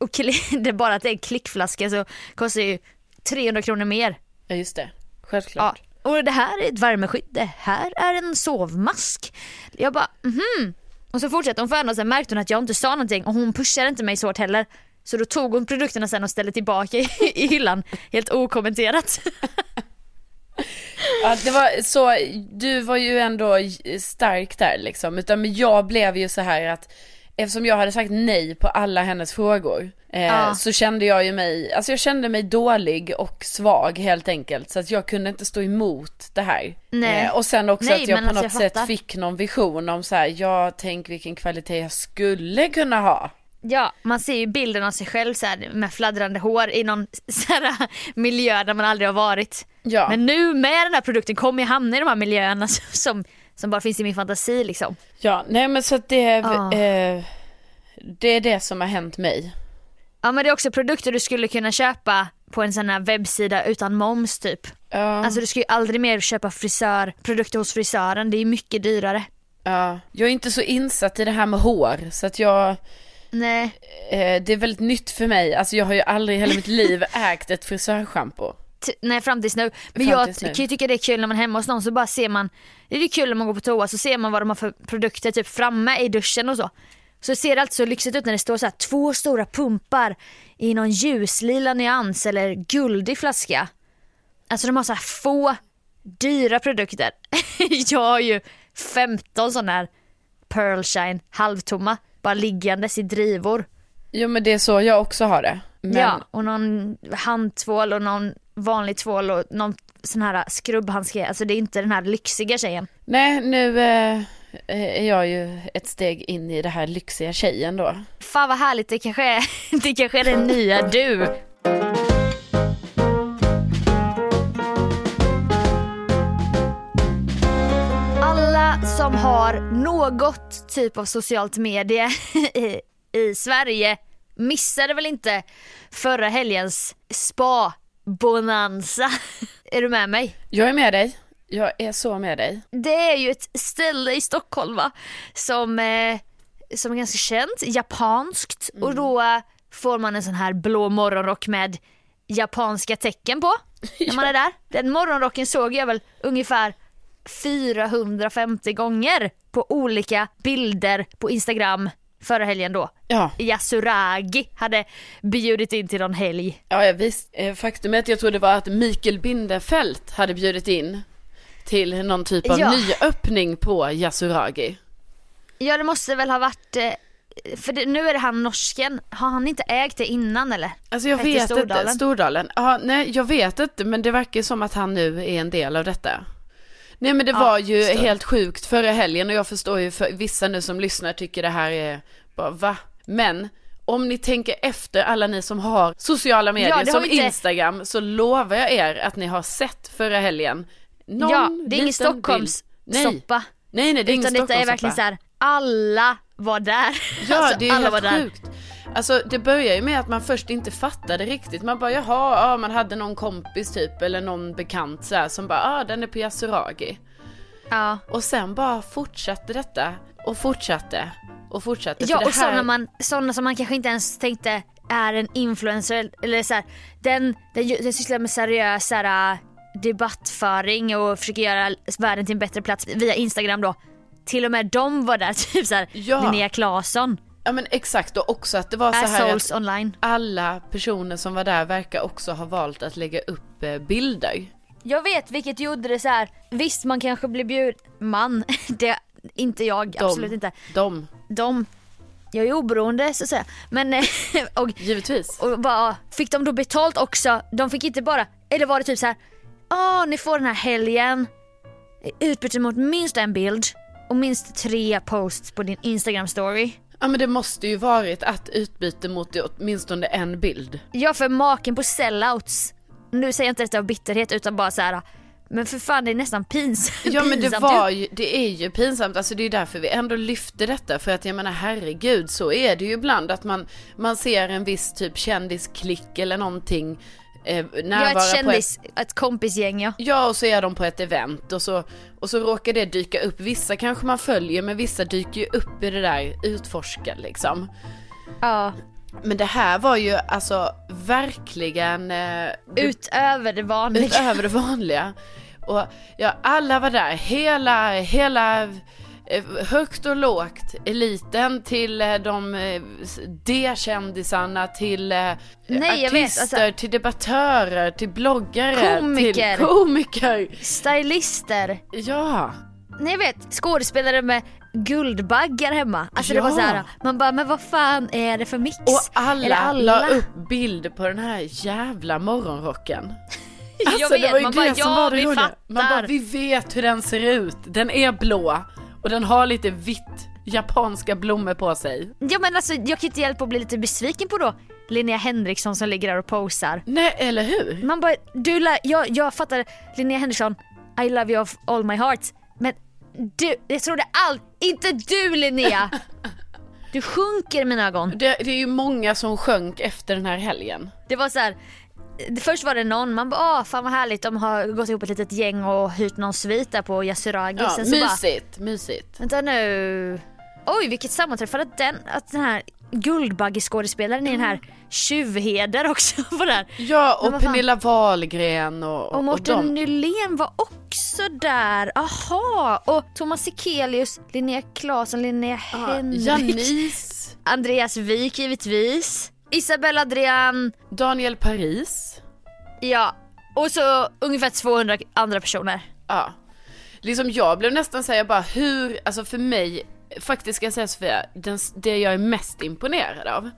Och det är bara att det är en klickflaska så kostar ju 300 kronor mer. Ja, just det. Ja, Självklart. och det här är ett värmeskydd, det här är en sovmask. Jag bara mhm. Och så fortsatte hon föna och sen märkte hon att jag inte sa någonting och hon pushade inte mig så hårt heller. Så då tog hon produkterna sen och ställde tillbaka i, i hyllan helt okommenterat. Ja, det var så, du var ju ändå stark där liksom. Utan jag blev ju så här att eftersom jag hade sagt nej på alla hennes frågor. Eh, Ja. Så kände jag ju mig, alltså jag kände mig dålig och svag helt enkelt. Så att jag kunde inte stå emot det här. Eh, och sen också Nej, att jag på alltså, något jag sätt fattar. fick någon vision om så här, ja tänk vilken kvalitet jag skulle kunna ha. Ja, man ser ju bilden av sig själv så här, med fladdrande hår i någon så här, miljö där man aldrig har varit. Ja. Men nu med den här produkten kommer jag hamna i de här miljöerna som, som bara finns i min fantasi liksom. Ja, nej men så att det, Ja. eh, det är det som har hänt mig. Ja men det är också produkter du skulle kunna köpa på en sån här webbsida utan moms typ. Ja, Alltså du ska ju aldrig mer köpa frisör, produkter hos frisören, det är mycket dyrare. ja. Jag är inte så insatt i det här med hår så att jag Nej, Eh, det är väldigt nytt för mig, alltså jag har ju aldrig i hela mitt liv ägt ett frisörschampo. t- nej fram tills nu. Men Fram jag nu. ju tycka det är kul när man är hemma hos någon så bara ser man, det är kul när man går på toa så ser man vad de har för produkter typ framme i duschen och så. Så ser det alltid så lyxigt ut när det står så här två stora pumpar i någon ljuslila nyans eller guldig flaska. Alltså de har så här få dyra produkter. jag har ju 15 sådana här Pearl Shine halvtomma bara liggandes i drivor. Jo men det är så jag också har det. Men, Ja, och någon handtvål och någon vanlig tvål och någon sån här skrubbhandske. Alltså det är inte den här lyxiga tjejen. Nej nu eh, är jag ju ett steg in i det här lyxiga tjejen då. Fan vad härligt, det kanske är, det kanske är den nya du. Har något typ av socialt medie i, i Sverige missade väl inte förra helgens spa-bonanza. Är du med mig? Jag är med dig, jag är så med dig. Det är ju ett ställe i Stockholm va? Som, eh, som är ganska känt, japanskt och då eh, får man en sån här blå morgonrock med japanska tecken på när man är där. Den morgonrocken såg jag väl ungefär 450 gånger på olika bilder på Instagram förra helgen då. Ja, Yasuragi hade bjudit in till någon helg. ja ja, visst. Eh, att jag tror det var att Mikael Bindefeld hade bjudit in till någon typ av Ja. nyöppning på Yasuragi. Ja det måste väl ha varit, eh, för det, nu är det han norsken, har han inte ägt det innan eller? Alltså jag Hette vet Stordalen? inte, Stordalen. Ja, nej jag vet inte men det verkar som att han nu är en del av detta. Nej men det Ja, var ju förstår. helt sjukt förra helgen och jag förstår ju för vissa nu som lyssnar tycker det här är bara va? Men om ni tänker efter alla ni som har sociala medier Ja, som inte- Instagram så lovar jag er att ni har sett förra helgen någon ja, det är ingen liten Stockholms bild. Nej. Nej nej det är ingen Utan detta är Stockholmssoppa. verkligen så här, alla var där. Ja Alltså, det är alla helt var där. Alltså det börjar ju med att man först inte fattade riktigt. Man bara jaha, ja, man hade någon kompis typ eller någon bekant så här, som bara ah den är på Yasuragi. Ja, Och sen bara fortsatte detta och fortsatte och fortsatte. ja och sådana, här... man, sådana som man kanske inte ens tänkte är en influencer eller så här, den, den, den sysslar med seriös här, debattföring och försöker göra världen till en bättre plats via Instagram då. Till och med de var där, typ såhär Ja. Linnea Claesson, Ja men exakt och också att det var så här att online. alla personer som var där verkar också ha valt att lägga upp eh, bilder. Jag vet vilket gjorde det så här. visst man kanske blir bjuden, man, det, inte jag, De, absolut inte. De, De, jag är oberoende så att säga. Men, eh, och givetvis. Och bara, fick de då betalt också? De fick inte bara, eller var det typ så här, ja ni får den här helgen utbyte mot minst en bild och minst tre posts på din Instagram story. Ja men det måste ju varit att utbyte mot åtminstone en bild. Ja för maken på sellouts, nu säger jag inte detta av bitterhet utan bara så här. men för fan det är nästan pinsamt. Ja men det var ju, det är ju pinsamt, alltså det är ju därför vi ändå lyfter detta för att jag menar herregud så är det ju ibland att man, man ser en viss typ kändisklick eller någonting eh, Ja närvara ett på ett, kändis, ett kompisgäng ja. Ja och så är de på ett event och så, och så råkar det dyka upp, vissa kanske man följer men vissa dyker ju upp i det där utforska liksom. Ja, Men det här var ju alltså verkligen eh, utöver det vanliga. utöver det vanliga. Och ja, alla var där, hela, hela högt och lågt, eliten till eh, de eh, D-kändisarna till eh, Nej, jag vet, artister, alltså- till debattörer, till bloggare, Komiker. till komiker. Stylister. Ja, Nej jag vet, skådespelare med guldbaggar hemma. Alltså det var Ja. så här, man bara men vad fan är det för mix? och alla, alla. la upp bild på den här jävla morgonrocken. jag Alltså, vet, det var ju man det bara som ja var det vi roliga. fattar. Man bara, vi vet hur den ser ut. Den är blå och den har lite vitt japanska blommor på sig. Ja men alltså jag kan inte hjälpa att bli lite besviken på då Linnea Henriksson som ligger där och posar. Nej, eller hur? Man bara, du jag, jag fattar Linnea Henriksson, I love you of all my heart. Men du, jag trodde allt, inte du Linnea! Du sjunker i mina ögon. Det, det är ju många som sjönk efter den här helgen. Det var så här. Först var det någon, man bara åh fan vad härligt de har gått ihop ett litet gäng och hyrt någon svit där på Yasuragi. Ja, Sen så bara, mysigt, mysigt. vänta nu. Oj vilket sammanträffande att den, att den här Guldbaggeskådespelaren i den här Tjuvheder också var där. Ja, och fan. Pernilla Wahlgren och, Och Mårten de. Nylén var också där. Aha! Och Thomas Sekelius, Linnea Claesson, Linnea Ja, Henrik. Janice, Andreas Wik givetvis. Isabella Adrian. Daniel Paris. Ja. Och så ungefär 200 andra personer. Ja. Liksom jag blev nästan säga bara hur, alltså för mig, faktiskt ska jag säga Sofia, den, det jag är mest imponerad av,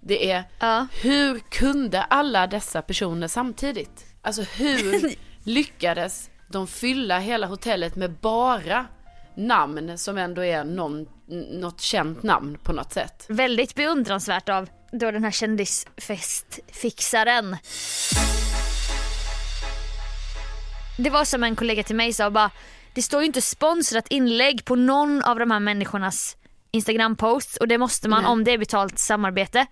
det är Ja. hur kunde alla dessa personer samtidigt? Alltså hur lyckades de fylla hela hotellet med bara namn som ändå är någon, något känt namn på något sätt? Väldigt beundransvärt av då den här kändisfestfixaren. Det var som en kollega till mig sa bara, det står ju inte sponsrat inlägg på någon av de här människornas Instagram-posts och det måste man Nej. om det är betalt samarbete.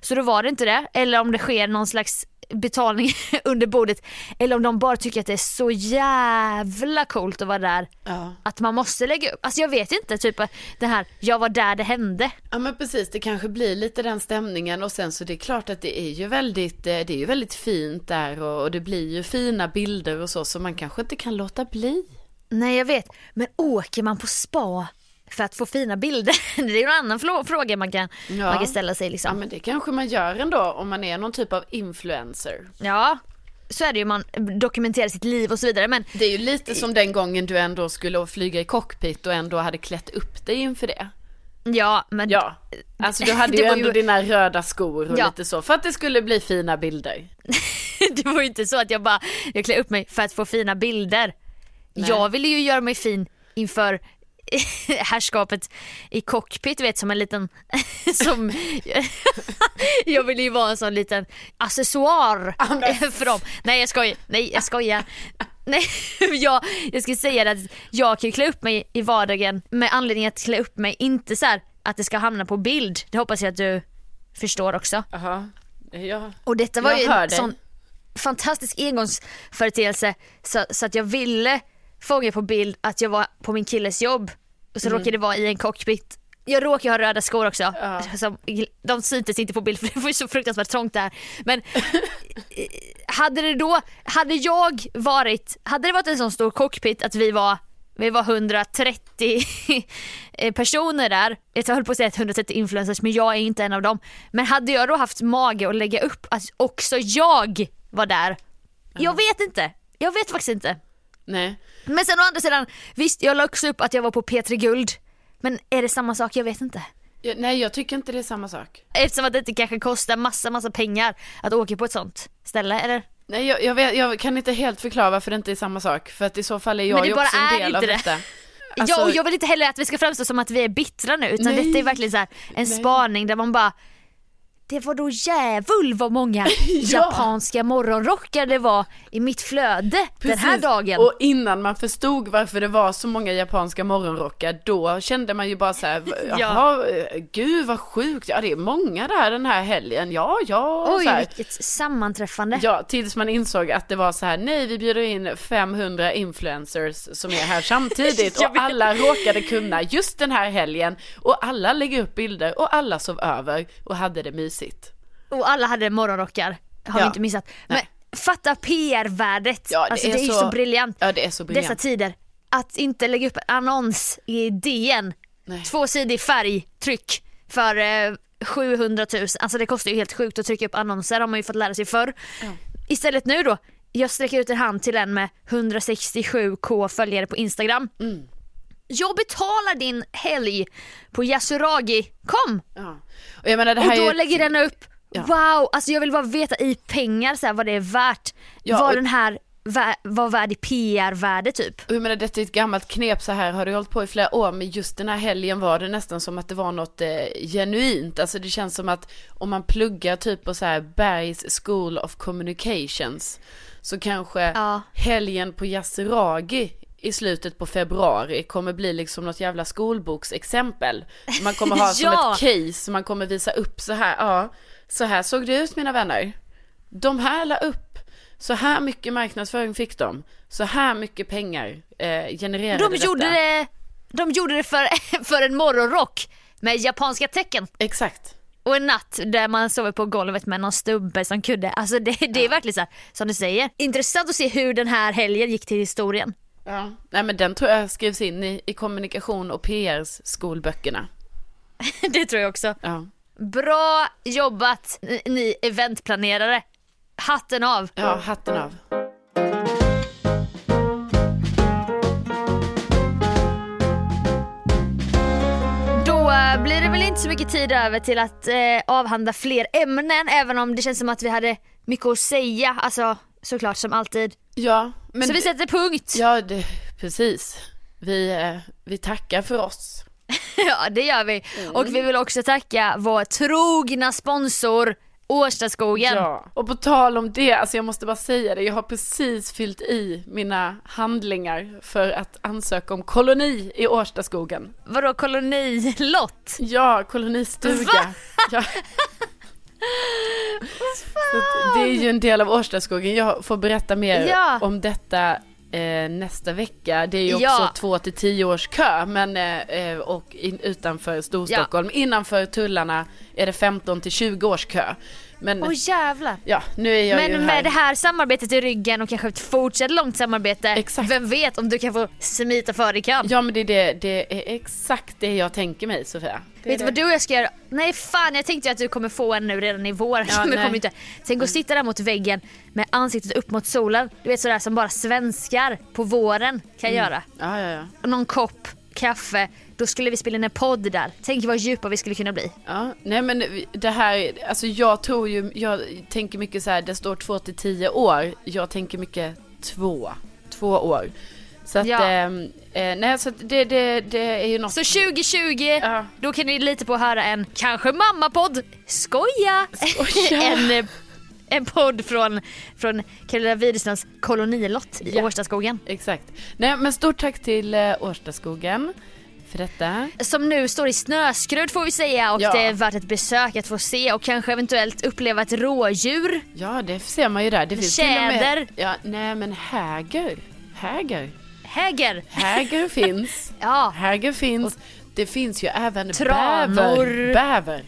Så då var det inte det, eller om det sker någon slags betalning under bordet eller om de bara tycker att det är så jävla coolt att vara där Ja. att man måste lägga upp. Alltså jag vet inte, typ det här, jag var där det hände. Ja men precis, det kanske blir lite den stämningen och sen så det är klart att det är ju väldigt, eh, det är ju väldigt fint där och, och det blir ju fina bilder och så så man kanske inte kan låta bli. Nej jag vet, men åker man på spa för att få fina bilder? Det är ju en annan fråga man kan, Ja. man kan ställa sig Ja liksom. men det kanske man gör ändå om man är någon typ av influencer. Ja, så är det ju, man dokumenterar sitt liv och så vidare men Det är ju lite som den gången du ändå skulle flyga i cockpit och ändå hade klätt upp dig inför det. ja, men Ja, alltså du hade ju ändå ju- dina röda skor och Ja. lite så för att det skulle bli fina bilder. det var ju inte så att jag bara, jag klär upp mig för att få fina bilder. Nej. Jag ville ju göra mig fin inför herrskapet i cockpit vet som en liten som jag ville ju vara en sån liten accessoar för dem. Nej jag skojar, nej jag skojar. Nej, jag, jag ska säga att jag kan klä upp mig i vardagen med anledning att klä upp mig, inte så här att det ska hamna på bild. Det hoppas jag att du förstår också. Jaha, ja. Och detta var Jag ju en sån fantastisk engångsföreteelse så, så att jag ville fånga på bild att jag var på min killes jobb och så råkade det vara i en cockpit. Jag råkar ha röda skor också. Mm. Ja. Som, de syntes inte på bild för det var så fruktansvärt trångt där. Men eh, hade det då, hade jag varit, hade det varit en sån stor cockpit att vi var vi var 130 personer där. Jag höll på att säga att 130 influencers men jag är inte en av dem. Men hade jag då haft mage att lägga upp att också jag var där. Jag vet inte. Jag vet faktiskt inte. Nej. Men sen å andra sidan, visst jag la också upp att jag var på P3 Guld. Men är det samma sak? Jag vet inte. Ja, nej, jag tycker inte det är samma sak. Eftersom att det inte kanske kostar massa massa pengar att åka på ett sånt ställe eller? Nej, jag, jag, vet, jag kan inte helt förklara varför det inte är samma sak. För att i så fall är jag ju också en del av det. detta. ja Alltså- och jag vill inte heller att vi ska framstå som att vi är bittra nu utan Nej. detta är verkligen så en Nej. spaning där man bara det var då jävul vad många Ja. japanska morgonrockar det var i mitt flöde den här Precis. dagen. Och innan man förstod varför det var så många japanska morgonrockar, då kände man ju bara så här, Ja. jaha, gud vad sjukt, ja det är många där den här helgen, ja, ja, Oj så här. vilket sammanträffande. Ja, tills man insåg att det var så här, nej vi bjuder in 500 influencers som är här samtidigt och alla råkade kunna just den här helgen och alla lägger upp bilder och alla sov över och hade det mysigt. Och alla hade morgonrockar, har Ja. vi inte missat. Men Nej. fatta PR-värdet, Ja, det alltså är det är ju så- så briljant. Ja, det är så briljant. Dessa tider. Att inte lägga upp en annons i DN, Nej. tvåsidig färgtryck för eh, 700 000, alltså det kostar ju helt sjukt att trycka upp annonser har man ju fått lära sig förr. Istället nu då, jag sträcker ut en hand till en med 167k följare på Instagram. Mm. Jag betalar din helg på Yasuragi, kom! Ja. Och jag menar det Och här då är lägger den upp, Ja. wow, alltså jag vill bara veta i pengar så här, vad det är värt. Ja, vad och- den här var värd i PR-värde typ. Och jag menar detta är ett gammalt knep så här har du hållit på i flera år men just den här helgen var det nästan som att det var något eh, genuint. Alltså det känns som att om man pluggar typ på så här Bergs School of Communications så kanske Ja. helgen på Yasuragi i slutet på februari kommer bli liksom något jävla skolboksexempel. Man kommer ha som Ja. ett case, man kommer visa upp så här, ja, så här såg det ut mina vänner. De här la upp, så här mycket marknadsföring fick de, så här mycket pengar eh, genererade De detta. gjorde det, de gjorde det för, för en morgonrock med japanska tecken. Exakt. Och en natt där man sover på golvet med någon stubbe som kudde. Alltså det, det är verkligen så här, som du säger. Intressant att se hur den här helgen gick till historien. Ja. Nej men den tror jag skrivs in i, i kommunikation och PRs skolböckerna. det tror jag också. Ja. Bra jobbat ni- ni eventplanerare. Hatten av. Ja, hatten av. Eh, blir det väl inte så mycket tid över till att eh, avhandla fler ämnen även om det känns som att vi hade mycket att säga. Alltså såklart som alltid. Ja, men... så vi sätter punkt. Ja, det, precis. Vi, eh, vi tackar för oss. Ja det gör vi. Och vi vill också tacka vår trogna sponsor Årstaskogen. Ja. Och på tal om det, alltså jag måste bara säga det, jag har precis fyllt i mina handlingar för att ansöka om koloni i Årstaskogen. Vadå kolonilott? Ja, kolonistuga. Va? Ja. Det är ju en del av Årstaskogen. Jag får berätta mer Ja. om detta eh, nästa vecka. Det är ju också Ja. två till tio års kö, men eh, eh, och in, utanför Storstockholm. Innanför tullarna är det 15 till 20 års kö. Men Åh jävlar. ja, nu är jag ju Men här. med det här samarbetet i ryggen och kanske ett fortsatt långt samarbete, Exakt. vem vet om du kan få smita före i kön? Ja men det är, det, det är exakt det jag tänker mig Sofia. Det Vet du vad du och jag ska göra? Nej fan jag tänkte ju att du kommer få en nu redan i vår. Ja, men kommer inte. Tänk att sitta där mot väggen med ansiktet upp mot solen. Du vet sådär som bara svenskar på våren kan göra. Ja, ja, ja. Och någon kopp kaffe. Då skulle vi spela in en podd där. Tänk vad djupa vi skulle kunna bli. Ja, nej men det här, alltså jag tror ju, jag tänker mycket så här, det står två till tio år. Jag tänker mycket två, två år. Så att, Ja. ehm, eh, nej så det, det, det är ju något. Så 2020, Ja. då kan ni lita på att höra en kanske mammapodd. Skoja! Skoja. en, eh, en podd från, från Carolina Widerströms kolonilott i Ja. Årstaskogen. Exakt. Nej men stort tack till eh, Årstaskogen för detta. Som nu står i snöskrud får vi säga och Ja. det är värt ett besök att få se och kanske eventuellt uppleva ett rådjur. Ja det ser man ju där. Det finns till och Tjäder. med... Ja, nej men häger. Häger. Häger. Häger finns. Ja, Häger finns. Det finns ju även bäver. Bäver.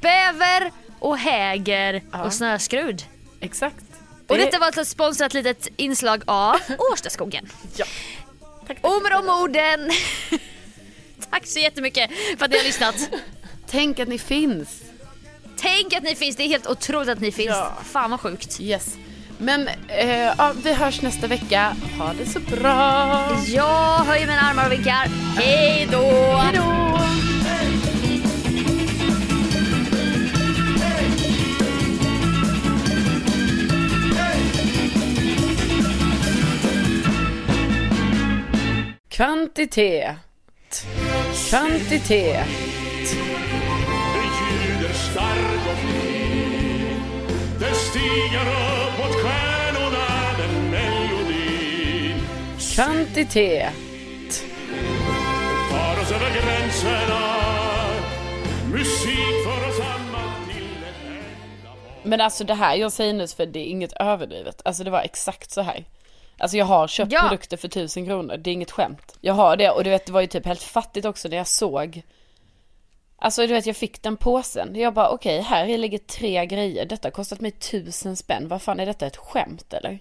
bäver och häger Ja. och snöskrud. Exakt. Och Det- detta var alltså ett sponsrat litet inslag av Årstaskogen. Ja. Tack, tack. Och med de orden, tack så jättemycket för att ni har lyssnat. Tänk att ni finns. Tänk att ni finns, det är helt otroligt att ni finns. Ja. Fan vad sjukt. Yes. Men eh, ja, vi hörs nästa vecka. Ha det så bra. Jag höjer mina armar och vinkar. Hej då! Hej då. Kvantitet. Kvantitet. Den ljuder stark och fri Den stiger uppåt stjärnorna, den melodin Kvantitet. Tar oss över gränserna Musik för oss samman till ett enda folk Men alltså det här jag säger nu för det är inget överdrivet. Alltså det var exakt så här. Alltså jag har köpt Ja. produkter för tusen kronor, det är inget skämt. Jag har det och du vet det var ju typ helt fattigt också när jag såg. Alltså du vet jag fick den påsen. Jag bara okej här ligger tre grejer, detta har kostat mig tusen spänn. Vad fan är detta ett skämt eller?